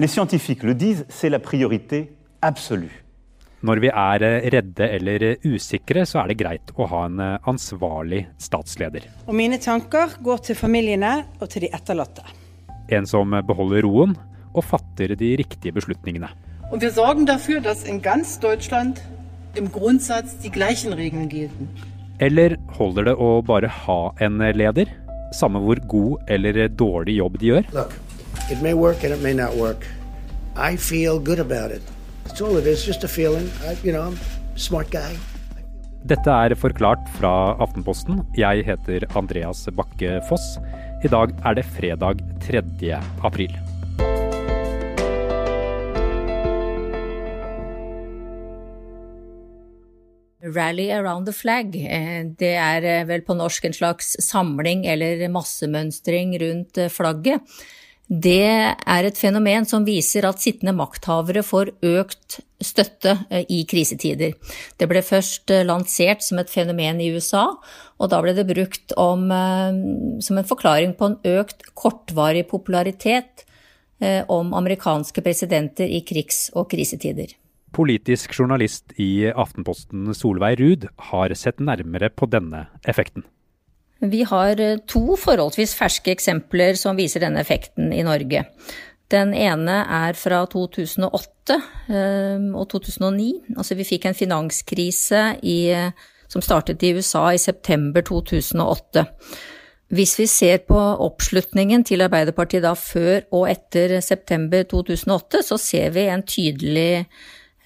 Les scientifiques le disent, c'est la priorité absolue. Når vi er redde eller usikre, så er det greit å ha en ansvarlig statsleder. Og mine tanker går til familiene og til de etterlatte. En som beholder roen og fatter de riktige beslutningene. Og vi sørger for at i ganz Deutschland im Grundsatz de gleichen Regeln gelten. Eller holder det å bare ha en leder, samme hvor god eller dårlig jobb de gjør? Look, it may work and it may not work. I feel good about it. That's all it is, just a feeling. I, you know, I'm a smart guy. Dette er Forklart fra Aftenposten. Jeg heter Andreas Bakke Foss. I dag er det fredag 3. april. Rally around the flag. Eh, det er eh, vel på norsk en slags samling eller massemønstring rundt eh, flagget. Det er et fenomen som viser at sittende makthavere får økt støtte i krisetider. Det ble først lansert som et fenomen i USA, og da ble det brukt om, som en forklaring på en økt kortvarig popularitet om amerikanske presidenter i krigs- og krisetider. Politisk journalist i Aftenposten Solveig Ruud har sett nærmere på denne effekten. Vi har eh, to forholdsvis ferske eksempler som viser denne effekten i Norge. Den ene er fra 2008 eh, og 2009. Altså vi fikk en finanskrise i, som startet i USA i september 2008. Hvis vi ser på oppslutningen til Arbeiderpartiet da før og etter september 2008, så ser vi tydelig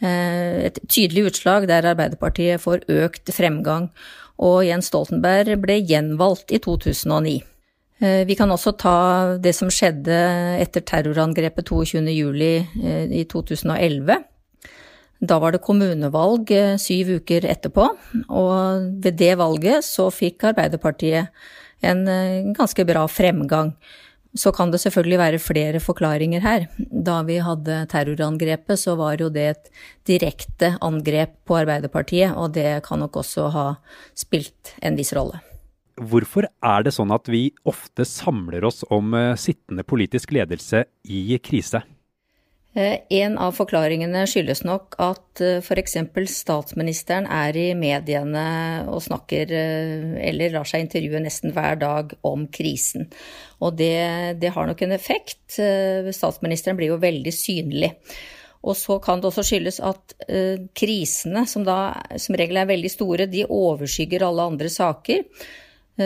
Eh, et tydelig utslag der Arbeiderpartiet får økt fremgang, og Jens Stoltenberg ble gjenvalgt i 2009. Eh, vi kan også ta det som skjedde etter terrorangrepet 22.07. Eh, i 2011. Da var det kommunevalg syv uker etterpå, og ved det valget så fikk Arbeiderpartiet en ganske bra fremgang. Så kan det selvfølgelig være flere forklaringer her. Da vi hadde terrorangrepet, så var jo det et direkte angrep på Arbeiderpartiet, og det kan nok også ha spilt en viss rolle. Hvorfor er det sånn at vi ofte samler oss om eh, sittende politisk ledelse i krise? Eh, en av forklaringene skyldes nok at eh, f.eks. statsministeren er i mediene og snakker eh, eller lar seg intervjue nesten hver dag om krisen. Og det, det har nok en effekt. Statsministeren blir jo veldig synlig. Og så kan det også skyldes at krisene, som da som regel er veldig store, de overskygger alle andre saker.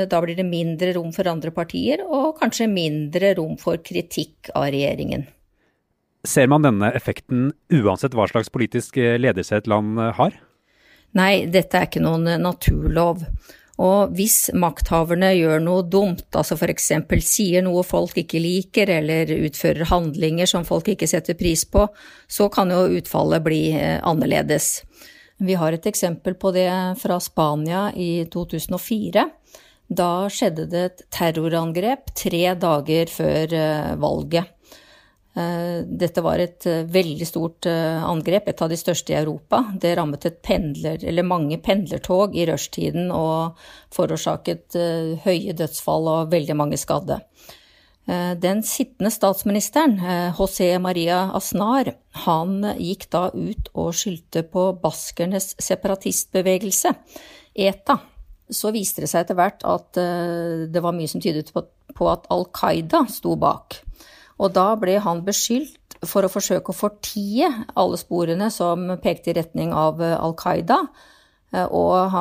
Da blir det mindre rom for andre partier, og kanskje mindre rom for kritikk av regjeringen. Ser man denne effekten uansett hva slags politisk eh, ledelse et land eh, har? Nei, dette er ikke noen eh, naturlov. Og hvis makthaverne gjør noe dumt, altså f.eks. sier noe folk ikke liker, eller utfører handlinger som folk ikke setter pris på, så kan jo utfallet bli annerledes. Vi har et eksempel på det fra Spania i 2004. Da skjedde det et terrorangrep tre dager før valget. Eh, dette var et eh, veldig stort eh, angrep, et av de største i Europa. Det rammet pendler, mange pendlertog i rushtiden og forårsaket høye dødsfall og veldig mange skadde. Den sittende statsministeren, José Maria Aznar, han gikk da ut og skyldte på baskernes separatistbevegelse, ETA. Så viste det seg etter hvert at det var mye som tydet på at Al Qaida sto bak. Og da ble han beskyldt for å forsøke å fortie alle sporene som pekte i retning av eh, Al Qaida. Eh, og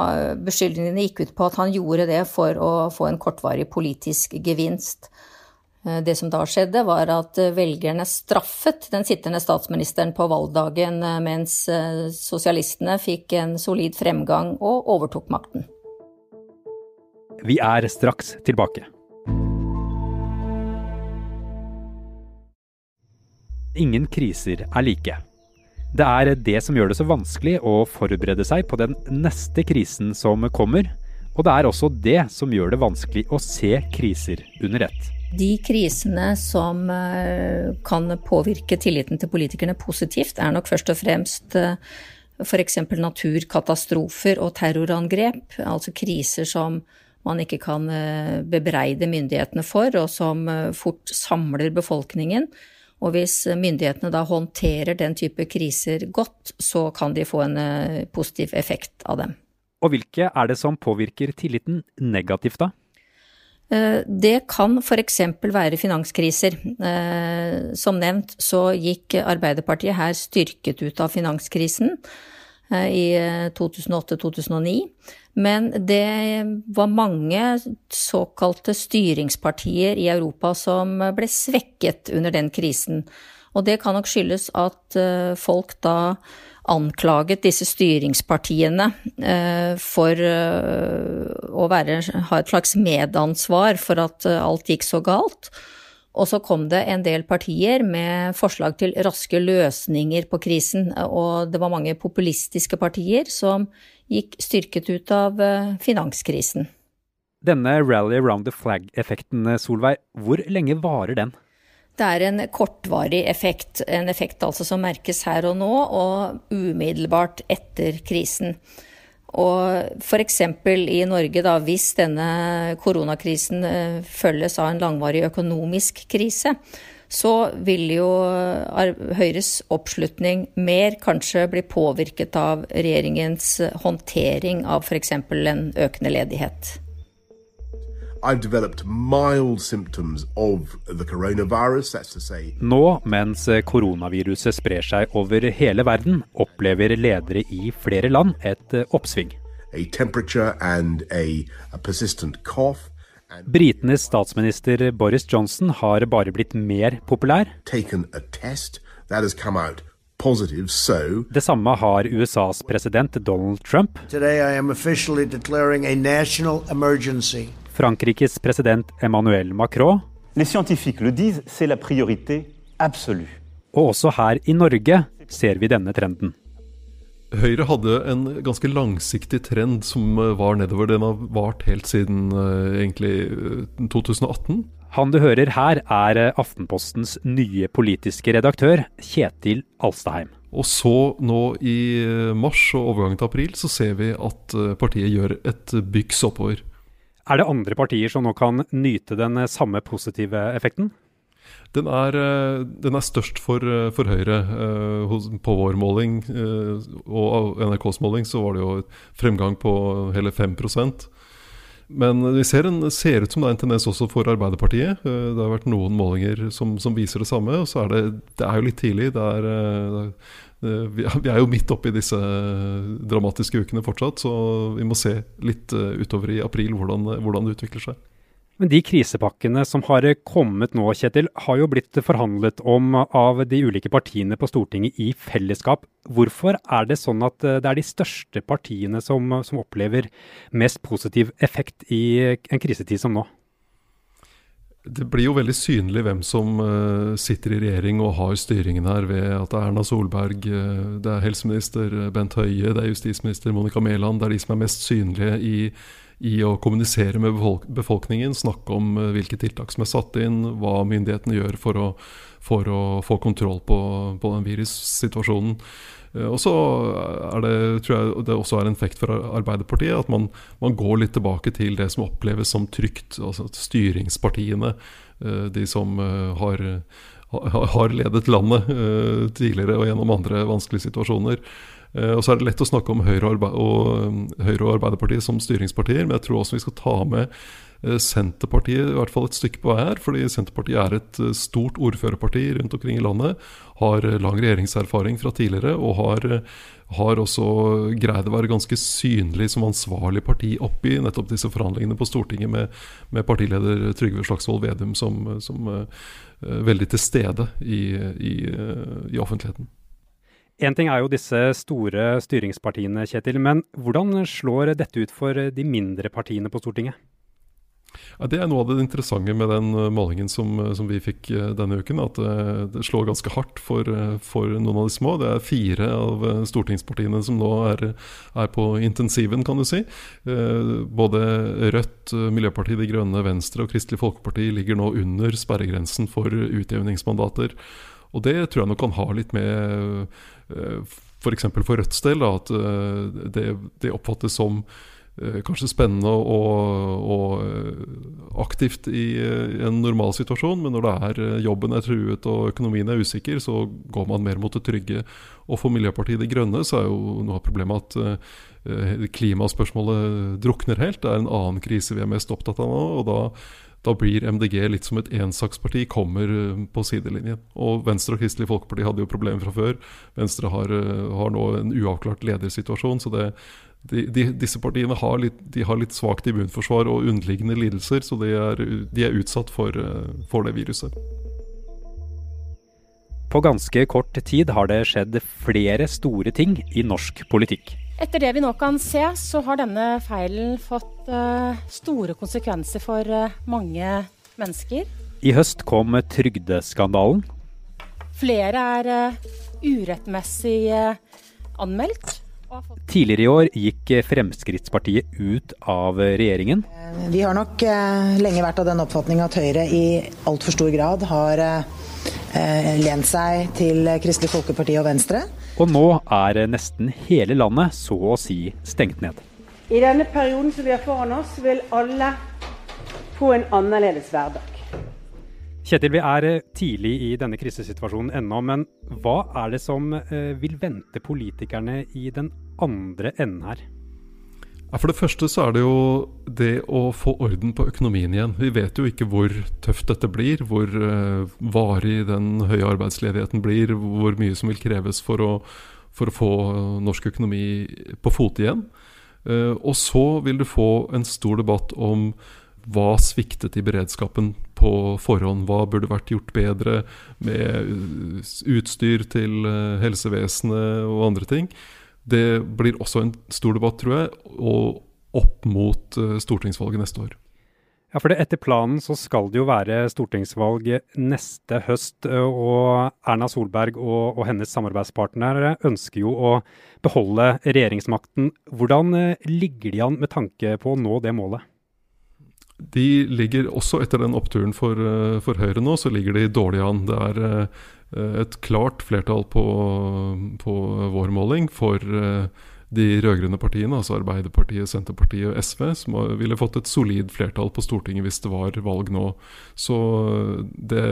beskyldningene gikk ut på at han gjorde det for å få en kortvarig politisk gevinst. Eh, det som da skjedde, var at velgerne straffet den sittende statsministeren på valgdagen, mens sosialistene fikk en solid fremgang og overtok makten. Vi er straks tilbake. Ingen kriser er like. Det er det som gjør det så vanskelig å forberede seg på den neste krisen som kommer. Og det er også det som gjør det vanskelig å se kriser under ett. De krisene som eh, kan påvirke tilliten til politikerne positivt, er nok først og fremst f.eks. Eh, naturkatastrofer og terrorangrep. Altså kriser som man ikke kan eh, bebreide myndighetene for, og som fort samler befolkningen Og hvis myndighetene da håndterer den type kriser godt, så kan de få en positiv effekt av dem. Og hvilke er det som påvirker tilliten negativt da? Eh, det kan f.eks. være finanskriser. Eh, som nevnt så gikk Arbeiderpartiet her styrket ut av finanskrisen eh, i 2008-2009. Men det var mange såkalte styringspartier i Europa som ble svekket under den krisen. Og det kan nok skyldes at folk da anklaget disse styringspartiene eh, for eh, å være, ha et slags medansvar for at eh, alt gikk så galt. Og så kom det en del partier med forslag til raske løsninger på krisen, og det var mange populistiske partier som gikk styrket ut av finanskrisen. Denne rally around the flag-effekten, Solveig, hvor lenge varer den? Det er en kortvarig effekt, en effekt altså som merkes her og nå, og umiddelbart etter krisen. Og f.eks. i Norge, da, hvis denne koronakrisen eh, følges av en langvarig økonomisk krise, så vil jo Høyres oppslutning mer kanskje bli påvirket av regjeringens håndtering av f.eks. en økende ledighet. I've developed mild symptoms of the coronavirus, that's to say. Nå, mens koronaviruset sprer seg over hele verden, opplever ledere i flere land et eh, oppsving. A temperature and a, a persistent cough. Britenes statsminister Boris Johnson har bare blitt mer populær. Positive, so. Det samme har USAs president Donald Trump. Frankrikes president Emmanuel Macron. Les scientifiques le disent, c'est la priorité absolue. Og også her i Norge ser vi denne trenden. Høyre hadde en ganske langsiktig trend som var nedover. Den har vart helt siden uh, egentlig 2018. Eh, Han du hører her, er eh, Aftenpostens nye politiske redaktør, Kjetil Alstaheim. Og så nå i mars og overgangen til april så ser vi at partiet gjør et byks oppover. Er det andre partier som nå kan nyte den eh, samme positive effekten? Den er, eh, den er størst for, eh, for, Høyre. På vår måling og NRKs måling så var det jo fremgang på hele 5 men vi ser, en, ser, ut som det er en tendens også for Arbeiderpartiet. Det har vært noen målinger som, som viser det samme. og så er det, det er jo litt tidlig. Det er, er Eh, vi er jo midt oppi disse dramatiske ukene fortsatt, så vi må se litt eh, utover i april hvordan, hvordan det utvikler seg. Men de krisepakkene som har kommet nå, Kjetil, har jo blitt forhandlet om av de ulike partiene på Stortinget i fellesskap. Hvorfor er det sånn at eh, det er de største partiene som, som opplever mest positiv effekt i en krisetid som nå? Det blir jo veldig synlig hvem som uh, sitter i regjering og har styringen her, ved at det er Erna Solberg, uh, det er helseminister eh, Bent Høie, det er justisminister Monica Mæland. Det er de som er mest synlige i, i å kommunisere med befolk befolkningen, snakke om uh, hvilke tiltak som er satt inn, hva myndighetene gjør for å, for å få kontroll på, på den virussituasjonen. Eh, og så er det, tror jeg det også er en effekt for Arbeiderpartiet at man, man, går litt tilbake til det som oppleves som trygt. Altså styringspartiene, eh, de som eh, har, har ledet landet tidligere og gjennom andre vanskelige situasjoner. Og så er det lett å snakke om Høyre og, Høyre og Arbeiderpartiet som styringspartier, men jeg tror også vi skal ta med Eh, Senterpartiet i hvert fall et stykke på vei her. fordi Senterpartiet er et eh, stort ordførerparti rundt omkring i landet. Har eh, lang regjeringserfaring fra tidligere og har, har også greid å være ganske synlig som ansvarlig parti oppi nettopp disse forhandlingene på Stortinget med, med partileder Trygve Slagsvold Vedum som, som uh, veldig til stede i, i, i offentligheten. Én ting er jo disse store styringspartiene, Kjetil. Men hvordan slår dette ut for de mindre partiene på Stortinget? Ja, det er noe av det interessante med den eh, målingen som, eh, som vi fikk eh, denne uken. At det slår ganske hardt for, for, noen av de små. Det er fire av stortingspartiene som nå er, er på intensiven, kan du si. Både Rødt, Miljøpartiet De Grønne, Venstre og Kristelig Folkeparti ligger nå under sperregrensen for utjevningsmandater. Og det tror jeg nok kan ha litt med f.eks. For, for Rødts del, at det, det oppfattes som Eh, kanskje spennende og, og eh, aktivt i, en normal situasjon, men når det er jobben er truet og økonomien er usikker, så går man mer mot det trygge. Og for Miljøpartiet De Grønne så er jo noe av problemet at klimaspørsmålet drukner helt. Det er en annen krise vi er mest opptatt av nå. og da da blir MDG litt som et ensaksparti, kommer på sidelinjen. Og Venstre og Kristelig Folkeparti hadde jo problemer fra før. Venstre har, har nå en uavklart ledersituasjon. Så det, de, de, disse partiene har litt, har litt svakt immunforsvar og underliggende lidelser, så de er, de er utsatt for, for, det viruset. På ganske kort tid har det skjedd flere store ting i norsk politikk. Etter det vi nå kan se, så har denne feilen fått uh, store konsekvenser for uh, mange mennesker. I høst kom trygdeskandalen. Flere er uh, urettmessig anmeldt. Tidligere i år gikk Fremskrittspartiet ut av regjeringen. Vi har nok eh, lenge vært av den oppfatning at Høyre i altfor stor grad har eh, lent seg til Kristelig Folkeparti og Venstre. Og nå er nesten hele landet så å si stengt ned. I denne perioden som vi har foran oss, vil alle få en annerledes hverdag. Kjetil, vi er eh, tidlig i denne krisesituasjonen ennå, men hva er det som eh, vil vente politikerne i den andre enden her? For det første så er det jo det å få orden på økonomien igjen. Vi vet jo ikke hvor tøft dette blir, hvor uh, varig den høye arbeidsledigheten blir, hvor mye som vil kreves for å, for å få norsk økonomi på fote igjen. Uh, og så vil du få en stor debatt om hva sviktet i beredskapen på forhånd? Hva burde vært gjort bedre med utstyr til helsevesenet og andre ting? Det blir også en stor debatt, tror jeg, og opp mot uh, stortingsvalget neste år. Ja, for det, Etter planen så skal det jo være stortingsvalg neste høst, eh, og Erna Solberg og, og hennes samarbeidspartnere ønsker jo å beholde regjeringsmakten. Hvordan uh, ligger de an med tanke på å nå det målet? De ligger også etter den oppturen for, for Høyre nå, så ligger de dårlig an. Det er Eh, et klart flertall på, på vår måling for eh, de rød-grønne partiene, altså Arbeiderpartiet, Senterpartiet og SV, som ville fått et solid flertall på Stortinget hvis det var valg nå. Så eh, det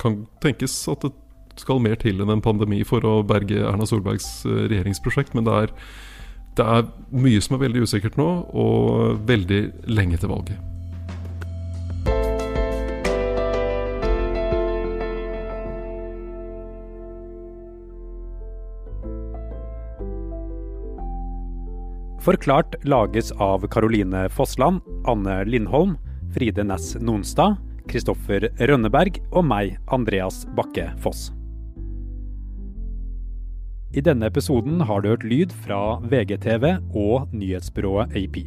kan tenkes at det skal mer til enn en pandemi for å berge Erna Solbergs regjeringsprosjekt, men det er, det er mye som er veldig usikkert nå, og veldig lenge til valget. Forklart lages av Caroline Fossland, Anne Lindholm, Fride Næss Nonstad, Kristoffer Rønneberg og meg, Andreas Bakke Foss. I denne episoden har du hørt lyd fra VGTV og nyhetsbyrået AP.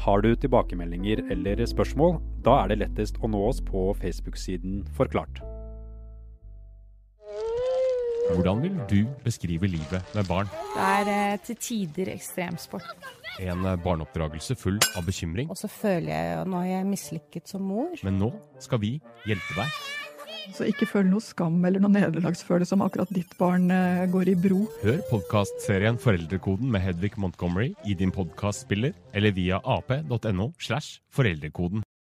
Har du tilbakemeldinger eller spørsmål, da er det lettest å nå oss på Facebook-siden Forklart. Hvordan vil du beskrive livet med barn? Det er eh, til tider ekstremsport. En eh, barneoppdragelse full av bekymring. Og så føler jeg jo nå har jeg mislykket som mor. Men nå skal vi hjelpe deg. Så ikke føl noe skam eller noe nederlagsfølelse om akkurat ditt barn eh, går i bro. Hør podkastserien Foreldrekoden med Hedvig Montgomery i din podkastspiller eller via ap.no slash foreldrekoden.